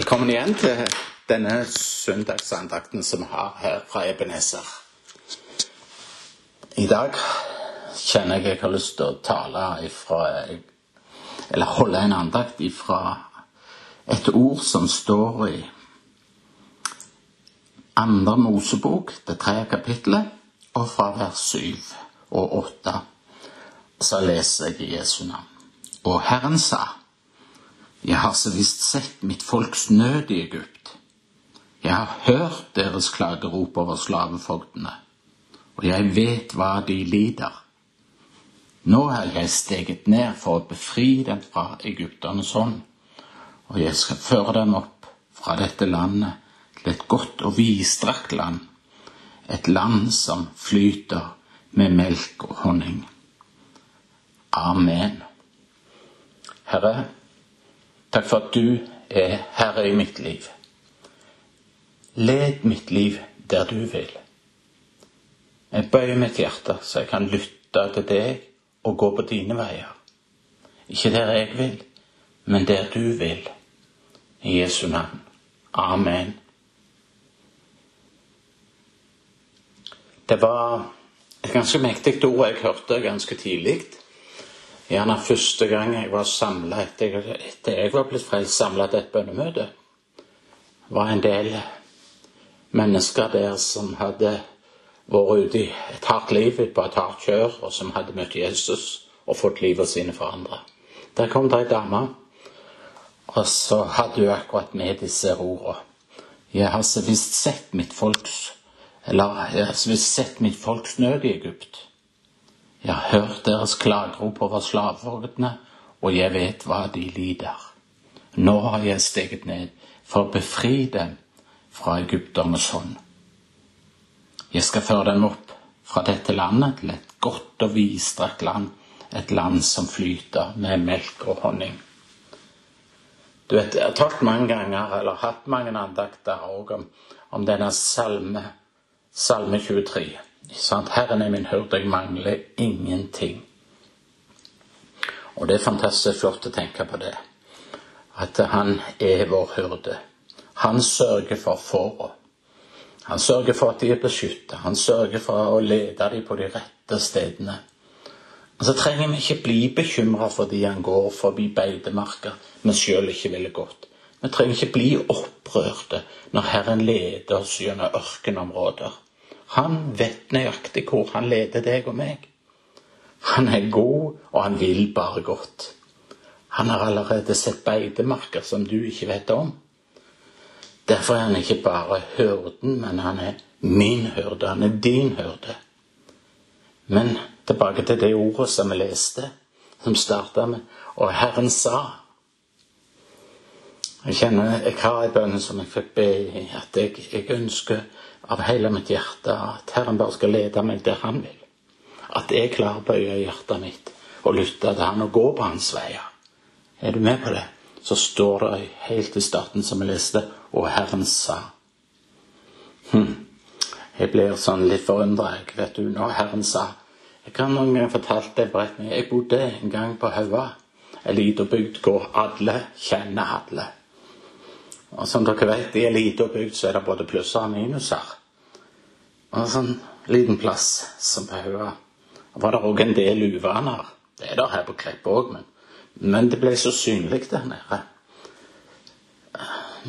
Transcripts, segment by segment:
Velkommen igjen til denne søndagsandakten som vi har her fra Ebenezer. I dag kjenner jeg jeg har lyst til å tale ifra Eller holde en andakt ifra et ord som står i andre Mosebok, det tredje kapittelet, og fra vers syv og åtte. Så leser jeg i Jesu navn. Og Herren sa jeg har så visst sett mitt folks nød i Egypt. Jeg har hørt deres klagerop over slavefogdene, og jeg vet hva de lider. Nå har jeg steget ned for å befri dem fra egypternes hånd, og jeg skal føre dem opp fra dette landet til et godt og vidstrakt land, et land som flyter med melk og honning. Amen. Herre, Takk for at du er herre i mitt liv. Led mitt liv der du vil. Jeg bøyer mitt hjerte så jeg kan lytte til deg og gå på dine veier. Ikke der jeg vil, men der du vil. I Jesu navn. Amen. Det var et ganske mektig ord jeg hørte ganske tidlig. Gjerne første gang jeg var samla etter, etter jeg var blitt frelst, samla til et bønnemøte, var en del mennesker der som hadde vært ute i et hardt liv på et hardt kjør, og som hadde møtt Jesus og fått livet sine forandra. Der kom det ei dame, og så hadde hun akkurat med disse ordene. Jeg har så visst sett mitt folks eller jeg har så visst sett mitt folks nød i Egypt. Hørt deres klagerop over slaveordene, og jeg vet hva de lider. Nå har jeg steget ned for å befri dem fra egypternes hånd. Jeg skal føre dem opp fra dette landet til et godt og vidstrakt land, et land som flyter med melk og honning. Du vet, Jeg har talt mange ganger, eller hatt mange andakter òg om, om denne salme, salme 23. Sant? Herren er min hyrde, jeg mangler ingenting. Og det er fantastisk flott å tenke på det. At han er vår hyrde. Han sørger for fåra. Han sørger for at de er beskytta. Han sørger for å lede dem på de rette stedene. Og så trenger vi ikke bli bekymra fordi han går forbi beitemarker vi sjøl ikke ville gått. Vi trenger ikke bli opprørte når Herren leder oss gjennom ørkenområder. Han vet nøyaktig hvor han leder deg og meg. Han er god, og han vil bare godt. Han har allerede sett beitemarker som du ikke vet om. Derfor er han ikke bare hyrden, men han er min hyrde. Han er din hyrde. Men tilbake til det ordet som vi leste, som starta med Og Herren sa. Jeg kjenner jeg har en bønn som jeg fikk be i, at jeg, jeg ønsker av hele mitt hjerte at Herren bare skal lede meg der Han vil. At jeg klarer å bøye hjertet mitt og lytte til Han og gå på Hans veier. Er du med på det? Så står det helt i starten, som jeg leste, og Herren sa. Hm. Jeg blir sånn litt forundra, vet du, når Herren sa. Jeg kan noen ganger fortalt en beretning. Jeg bodde en gang på Haua, ei lita bygd hvor alle kjenner alle. Og som dere vet, i ei lita bygd så er det både plusser og minuser. Og en sånn liten plass som på Haua var det òg en del uvaner. Det er det her på Klepp òg, men, men, det ble så synlig der nede.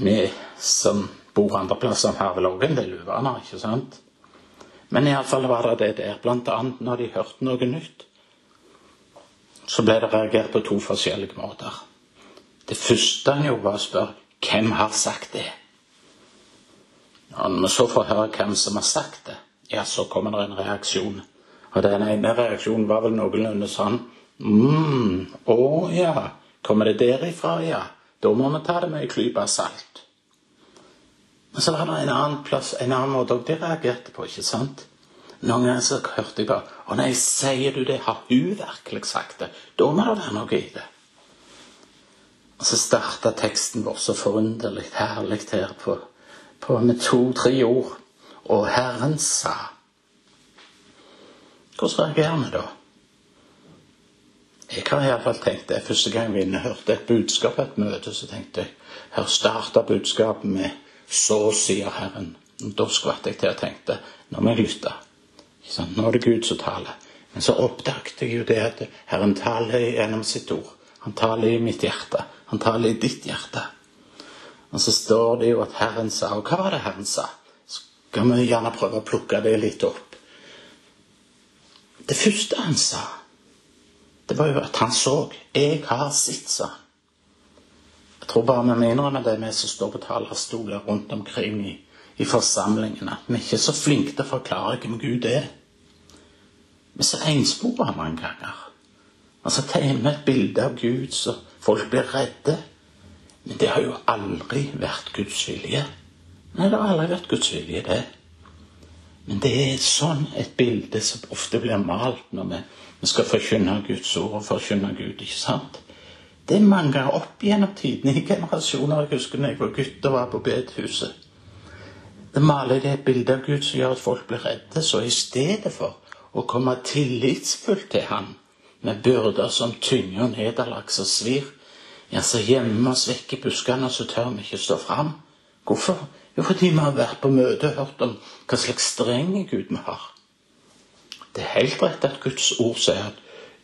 Vi som bor andre plasser, har vel òg en del uvaner, ikke sant? Men iallfall var det det der. Blant annet når de hørte noe nytt, så ble det reagert på to forskjellige måter. Det første han gjorde, var å spørre hvem har sagt det? Når vi så får høre hvem som har sagt det, ja, så kommer det en reaksjon. Og den ene reaksjonen var vel noenlunde sånn mm, Å ja, kommer det derifra, ja? Da må vi ta det med ei klype salt. Men så var det en annen plass, en annen måte òg de reagerte på, ikke sant? Noen ganger så hørte jeg bare Å nei, sier du det? Har hun virkelig sagt det? Da må det være noe i det. Og så starta teksten vår så forunderlig herlig her på, på med to-tre ord. Og Herren sa. Hvordan reagerer vi da? Jeg har iallfall tenkt det første gang vi hørte et budskap på et møte, så tenkte jeg her starta budskapet med 'Så sier Herren'. Da skvatt jeg til og tenkte nå må jeg lytte. Nå er det Gud som taler. Men så oppdaget jeg jo det at Herren taler gjennom sitt ord. Han taler i mitt hjerte. Han taler i ditt hjerte. Og så står det jo at Herren sa Og hva var det Herren sa? Skal vi gjerne prøve å plukke det litt opp? Det første han sa, det var jo at han så. 'Jeg har sett', sa. Jeg tror bare vi må innrømme det, vi som står på talerstoler rundt omkring i, i forsamlingene, at vi er ikke så flinke til å forklare hvem Gud er. Vi er så enspora mange ganger. Altså tegner et bilde av Gud så folk blir redde. Men det har jo aldri vært Guds vilje. Nei, det har aldri vært Guds vilje, det. Men det er sånn et bilde som ofte blir malt når vi, vi skal forkynne Guds ord og forkynne Gud. ikke sant? Det er mange opp gjennom tidene, i generasjoner. Jeg husker da jeg var gutt og var på bedehuset. Det maler det et bilde av Gud som gjør at folk blir redde. Så i stedet for å komme tillitsfullt til Han med byrder som tynger og nederlag som svir, ja, så gjemmer oss vekk i buskene, så tør vi ikke stå fram. Hvorfor? Jo, fordi vi har vært på møte og hørt om hva slags streng Gud vi har. Det er helt rett at Guds ord sier at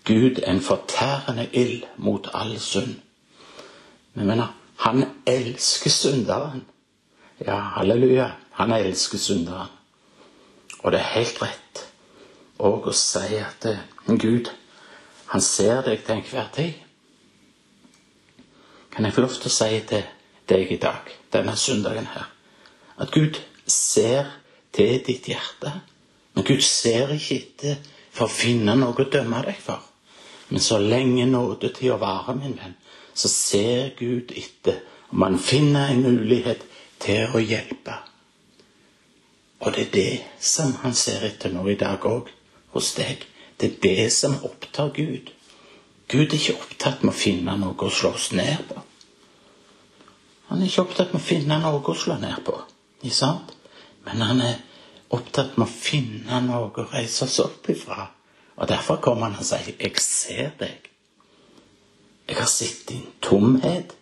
Gud er en fortærende ild mot all synd. Men mener, han elsker synderen. Ja, halleluja. Han elsker synderen. Og det er helt rett òg å si at eh, Gud, han ser deg til enhver tid. Kan jeg få lov til å si til deg i dag, denne søndagen her, at Gud ser til ditt hjerte. Men Gud ser ikke etter for å finne noe å dømme deg for. Men så lenge nåde til å vare, min venn, så ser Gud etter om han finner en mulighet til å hjelpe. Og det er det som han ser etter nå i dag òg, hos deg. Det er det som opptar Gud. Gud er ikke opptatt med å finne noe å slås ned på. Han er ikke opptatt med å finne noe å slå ned på. Ikke sant? Men han er opptatt med å finne noe å reise oss opp ifra. Og derfor kommer han og sier 'Jeg ser deg'. Jeg har sett din tomhet.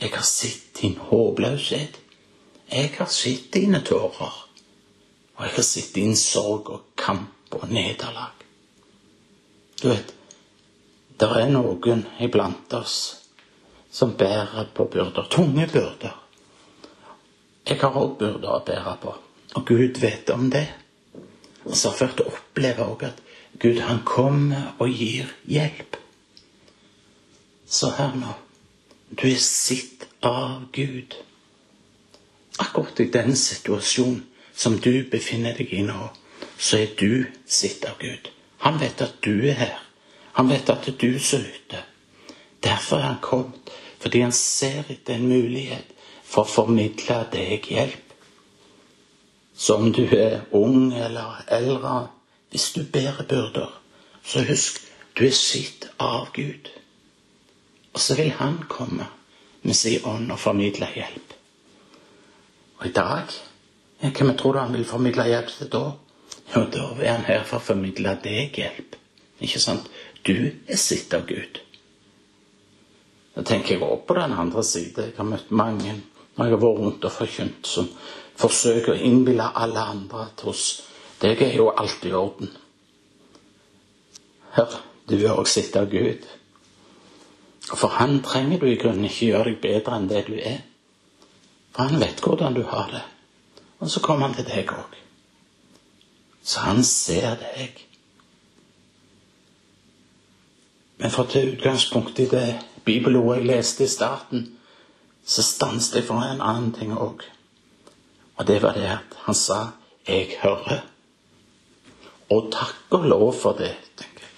Jeg har sett din håpløshet. Jeg har sett dine tårer. Og jeg har sett din sorg og kamp og nederlag. Du vet, det er noen iblant oss som bærer på byrder. Tunge byrder. Jeg har òg byrder å bære på, og Gud vet om det. Og så har jeg oppleve òg at Gud, han kommer og gir hjelp. Så hør nå. Du er sitt av Gud. Akkurat i den situasjonen som du befinner deg i nå, så er du sitt av Gud. Han vet at du er her. Han vet at det er du som lytter. Derfor er han kommet, fordi han ser etter en mulighet for å formidle deg hjelp. Så om du er ung eller eldre, hvis du bærer byrder, så husk du er sitt av Gud. Og så vil Han komme med sin ånd og formidle hjelp. Og i dag Hvem tror du han vil formidle hjelp til da? Jo, da er han her for å formidle deg hjelp. Ikke sant? Du er sitt av Gud. Da tenker jeg også på den andre siden. Jeg har møtt mange når jeg har vært rundt og forkynt, som forsøker å innbille alle andre at hos deg er jo alt i orden. Hør, du er også sett av Gud. For han trenger du i grunnen ikke gjøre deg bedre enn det du er. For han vet hvordan du har det. Og så kommer han til deg òg. Så han ser deg. Men for å ta utgangspunkt i det bibelordet jeg leste i starten, så stanset jeg for en annen ting òg. Og det var det at han sa 'Jeg hører'. Og takk og lov for det, tenker jeg.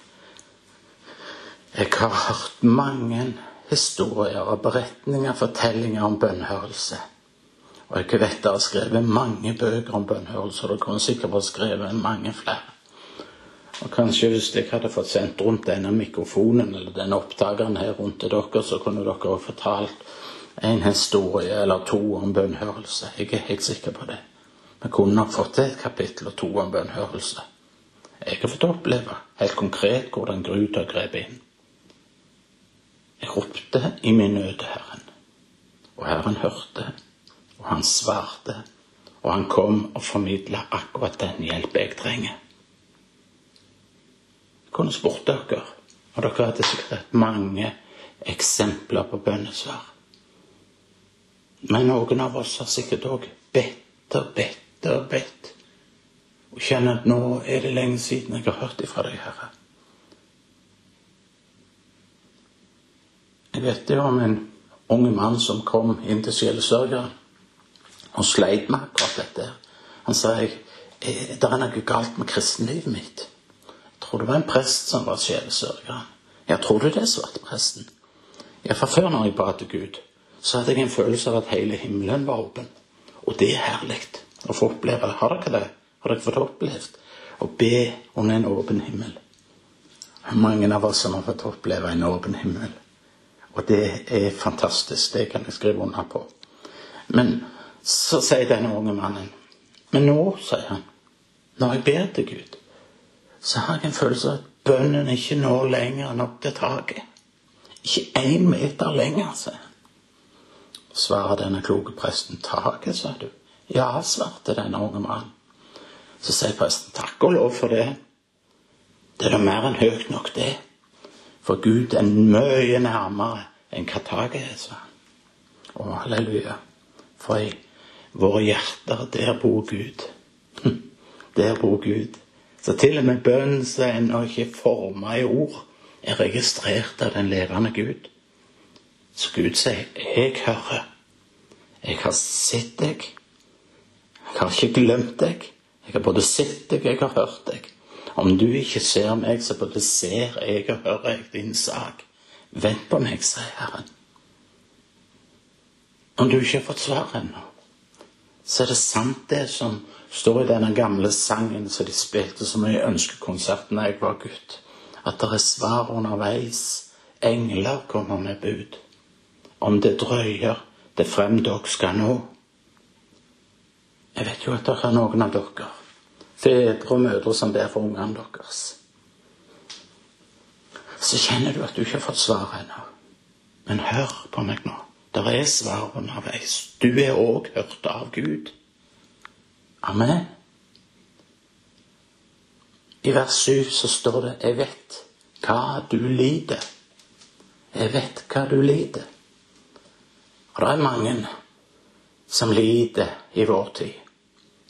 Jeg har hørt mange historier og beretninger, fortellinger om bønnhørelse. Og jeg vet det er skrevet mange bøker om bønnhørelse, og det kunne sikkert vært skrevet mange flere. Og kanskje hvis jeg hadde fått sendt rundt denne mikrofonen eller denne oppdageren her rundt til dere, så kunne dere ha fortalt en historie eller to om bønnhørelse. Jeg er helt sikker på det. Vi kunne nok fått et kapittel og to om bønnhørelse. Jeg har fått oppleve helt konkret hvordan Gud grepet inn. Jeg ropte i min nød til Herren, og Herren hørte, og han svarte, og han kom og formidla akkurat den hjelp jeg trenger. Kunne spurt dere, og dere hadde sikkert mange eksempler på bønnesvar. Men noen av oss har sikkert òg bedt og bedt og bedt. Og kjenner at nå er det lenge siden jeg har hørt ifra deg, Herre. Jeg vet jo om en ung mann som kom inn til sjelesørgeren og sleit med akkurat dette. Han sa jeg, det er noe galt med kristenlivet mitt. Tror det var en prest som var sjelesørger. Ja, tror du det svarte presten. Ja, fra før når jeg ba til Gud, så hadde jeg en følelse av at hele himmelen var åpen. Og det er herlig å få oppleve. Har dere det? Har dere fått opplevd å be under en åpen himmel? Mange av oss som har fått oppleve en åpen himmel. Og det er fantastisk. Det kan jeg skrive under på. Men så sier denne unge mannen Men nå, sier han, når jeg ber til Gud, så har jeg en følelse av at bønnen ikke når lenger enn opp til taket. Ikke én meter lenger, sier han svarer denne kloke presten. Taket, sa du? Ja, svarte denne unge mannen. Så sier presten takk og lov for det. Det er da mer enn høyt nok, det. For Gud er mye nærmere enn hva taket er, sa han. Å, halleluja. For i våre hjerter, der bor Gud. Der bor Gud. Så til og med bønnen som ennå ikke er forma i ord, er registrert av den levende Gud. Så Gud sier, 'Jeg hører. Jeg har sett deg. Jeg har ikke glemt deg. Jeg har både sett deg, jeg har hørt deg. Om du ikke ser meg, så både ser jeg og hører jeg din sak. Vent på meg, sier Herren. Om du ikke har fått svar ennå, så er det sant det som står i denne gamle sangen som de spilte så mye i ønskekonserten da jeg var gutt, at det er svar underveis. Engler kommer med bud om det drøyer det frem dere skal nå. Jeg vet jo at det er noen av dere, fedre og mødre, som ber for ungene deres. Så kjenner du at du ikke har fått svar ennå. Men hør på meg nå. Det er svar underveis. Du er òg hørt av Gud. Amen. I vers 7 så står det 'Jeg vet hva du lider'. Jeg vet hva du lider. Og det er mange som lider i vår tid.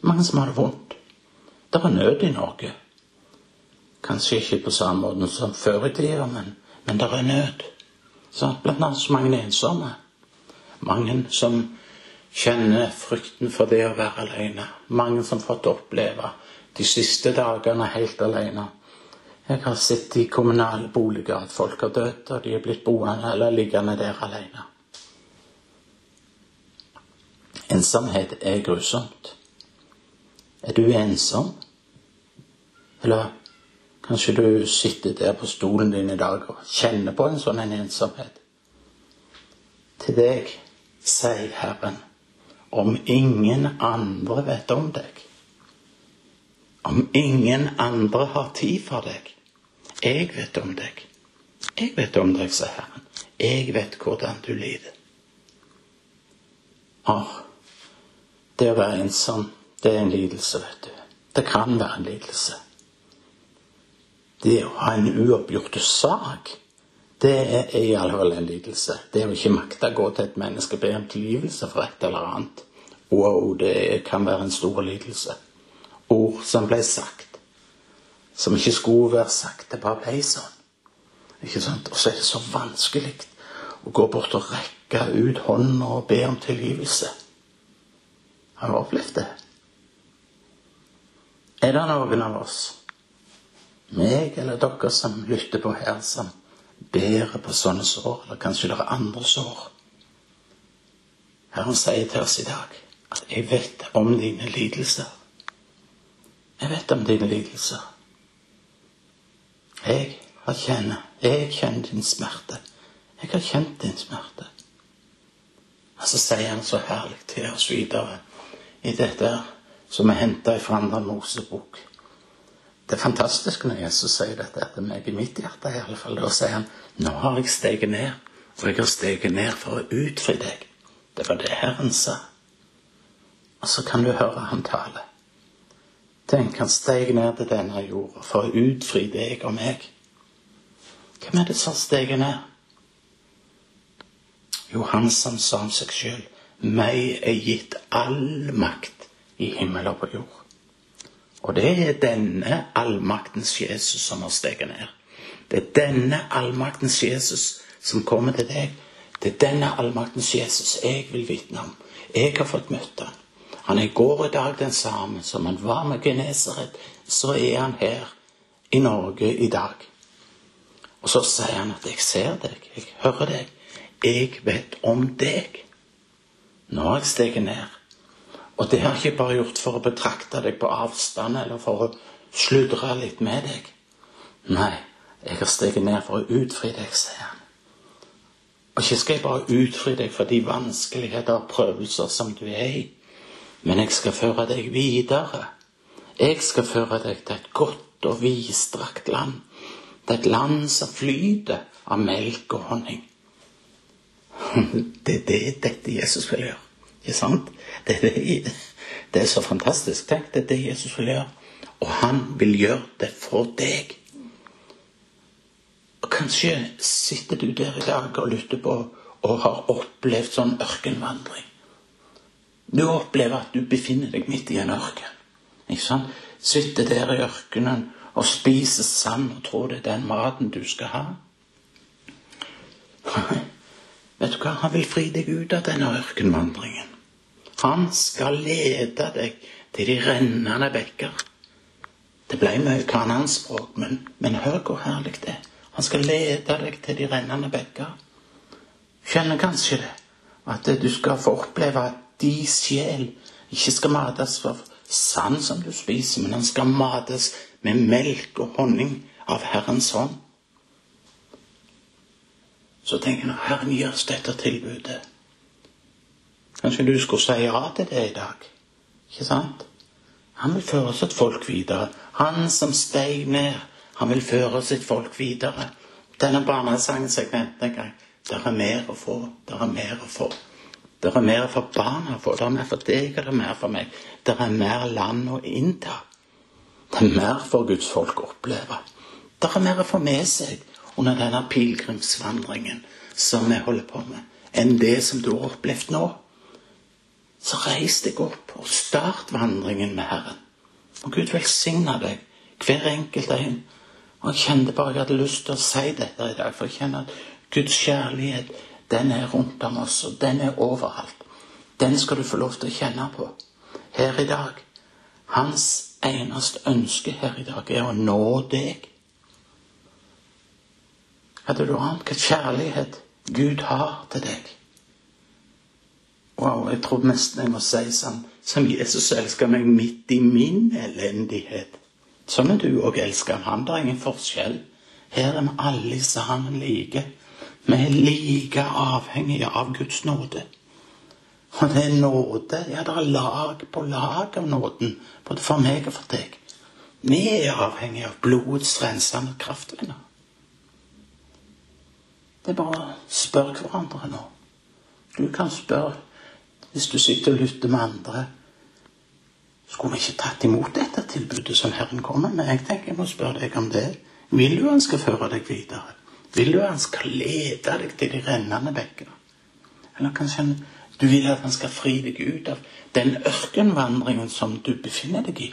Mange som har det vondt. Det er nød i Norge. Kanskje ikke på samme måte som før i tida, men, men det er nød. Så blant annet så mange ensomme. Mange som kjenner frykten for det å være alene. Mange som har fått oppleve de siste dagene helt alene. Jeg har sett i kommunale boliger at folk har dødd, og de er blitt boende eller liggende der alene. Ensomhet er grusomt. Er du ensom? Eller kanskje du sitter der på stolen din i dag og kjenner på en sånn en ensomhet? Til deg sier Herren, om ingen andre vet om deg, om ingen andre har tid for deg, jeg vet om deg. Jeg vet om deg, sier Herren. Jeg vet hvordan du lider. Åh, det å være ensom, det er en lidelse, vet du. Det kan være en lidelse. Det å ha en uoppgjort sak, det er i alle fall en lidelse. Det å ikke makte å gå til et menneske og be om tilgivelse for et eller annet. Wow, det kan være en stor lidelse. Ord som ble sagt, som ikke skulle være sagt. Det bare ble sånn. Ikke sant? Og så er det så vanskelig å gå bort og rekke ut hånda og be om tilgivelse. Har du opplevd det? Er det noen av oss, meg eller dere som lytter på her, som bærer på sånne sår, eller kanskje det er andre sår? Herren sier til oss i dag at 'jeg vet om dine lidelser'. Jeg vet om dine lidelser. Jeg har kjenner, jeg kjenner din smerte. Jeg har kjent din smerte. Og så sier han så herlig til oss videre i dette som er henta fra andre Mosebok. Det er fantastisk når Jesus sier dette etter meg i mitt hjerte. i alle fall. Da sier han nå har jeg steget ned For jeg har steget ned for å utfri deg. Det var det Herren sa. Og så kan du høre han tale. Tenk, han steg ned til denne jorda for å utfri deg og meg. Hvem er det som har steget ned? Jo, han som sa om seg sjøl meg er gitt all makt i himmel og på jord. Og det er denne allmaktens Jesus som har steget ned. Det er denne allmaktens Jesus som kommer til deg. Det er denne allmaktens Jesus jeg vil vitne om. Jeg har fått møte ham. Han er i går og i dag den samme. Som han var med Genesaret, så er han her i Norge i dag. Og så sier han at 'jeg ser deg, jeg hører deg, jeg vet om deg'. Nå har jeg steget ned. Og det har jeg ikke bare gjort for å betrakte deg på avstand eller for å sludre litt med deg. Nei, jeg har steget ned for å utfri deg, sier han. Og ikke skal jeg bare utfri deg for de vanskeligheter og prøvelser som du er i, men jeg skal føre deg videre. Jeg skal føre deg til et godt og vidstrakt land. Til et land som flyter av melk og honning. Det er det dette Jesus vil gjøre. Ikke sant? Det det, det er så fantastisk. Tenk, det er det Jesus vil gjøre. Og han vil gjøre det for deg. Og Kanskje sitter du der i dag og lytter på og har opplevd sånn ørkenvandring. Du opplever at du befinner deg midt i en ørken. Ikke sant? Sitter der i ørkenen og spiser sand og tror det er den maten du skal ha. Vet du hva? Han vil fri deg ut av denne ørkenvandringen. Han skal lede deg til de rennende bekker. Det ble mye kananspråk, men, men hør hvor herlig det er. Han skal lede deg til de rennende bekker. Kjenner kanskje det, at du skal få oppleve at de sjel ikke skal mates for sand som du spiser, men han skal mates med melk og honning av Herrens hånd. Så tenker jeg når Herren gir oss dette tilbudet Kanskje du skulle si ja til det i dag? Ikke sant? Han vil føre sitt folk videre. Han som steg ned han vil føre sitt folk videre. Denne nevnte en gang, det er mer å få. Det er mer å få. Det er mer for barna å få. Det er mer for deg, og det er mer for meg. Det er mer land å innta. Det er mer for Guds folk å oppleve. Det er mer å få med seg under denne pilegrimsvandringen som vi holder på med, enn det som du har opplevd nå. Så reis deg opp og start vandringen med Herren. Og Gud velsigne deg, hver enkelt en og jeg kjente bare jeg hadde lyst til å si dette i dag, for jeg kjenner at Guds kjærlighet, den er rundt om oss, og den er overalt. Den skal du få lov til å kjenne på her i dag. Hans eneste ønske her i dag er å nå deg. Hadde du ant hva kjærlighet Gud har til deg? Wow, jeg tror nesten jeg må si som, som Jesus elsker meg midt i min elendighet. Sånn er du òg elsker han. Det er ingen forskjell. Her er vi alle sammen like. Vi er like avhengige av Guds nåde. Og det er nåde. Ja, det er lag på lag av nåden, både for meg og for deg. Vi er avhengige av blodets rensende kraftvenner. Det er bare å spørre hverandre nå. Du kan spørre hvis du sitter og lytter med andre. Skulle vi ikke tatt imot dette tilbudet som Herren kommer med? Jeg tenker jeg må spørre deg om det. Vil du han skal føre deg videre? Vil du han skal lede deg til de rennende bekker? Eller kanskje du vil at han skal fri deg ut av den ørkenvandringen som du befinner deg i?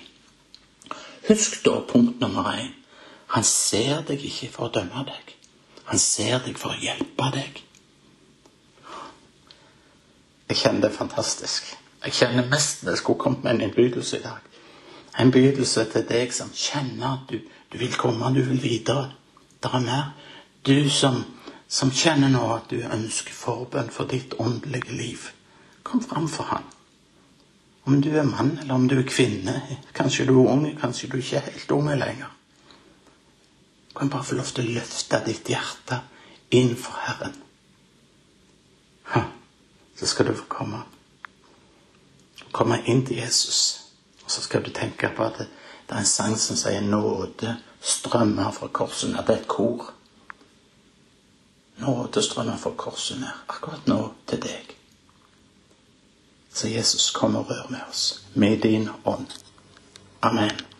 Husk da punkt nummer én. Han ser deg ikke for å dømme deg. Han ser deg for å hjelpe deg. Jeg kjenner det fantastisk. Jeg kjenner mest jeg skulle kommet med en innbydelse i dag. En innbydelse til deg som kjenner at du, du vil komme, du vil videre. Det er mer. Du som, som kjenner nå at du ønsker forbønn for ditt åndelige liv. Kom fram for Han. Om du er mann, eller om du er kvinne. Kanskje du er ung, kanskje du ikke er helt ung lenger. Kan bare få lov til å løfte ditt hjerte inn for Herren. Så skal du få komme komme inn til Jesus. Og så skal du tenke på at det, det er en sang som sier 'Nåde strømmer fra korsene'. At det er et kor. nådestrømmen fra korset ned akkurat nå til deg. Så Jesus, kom og rør med oss med din ånd. Amen.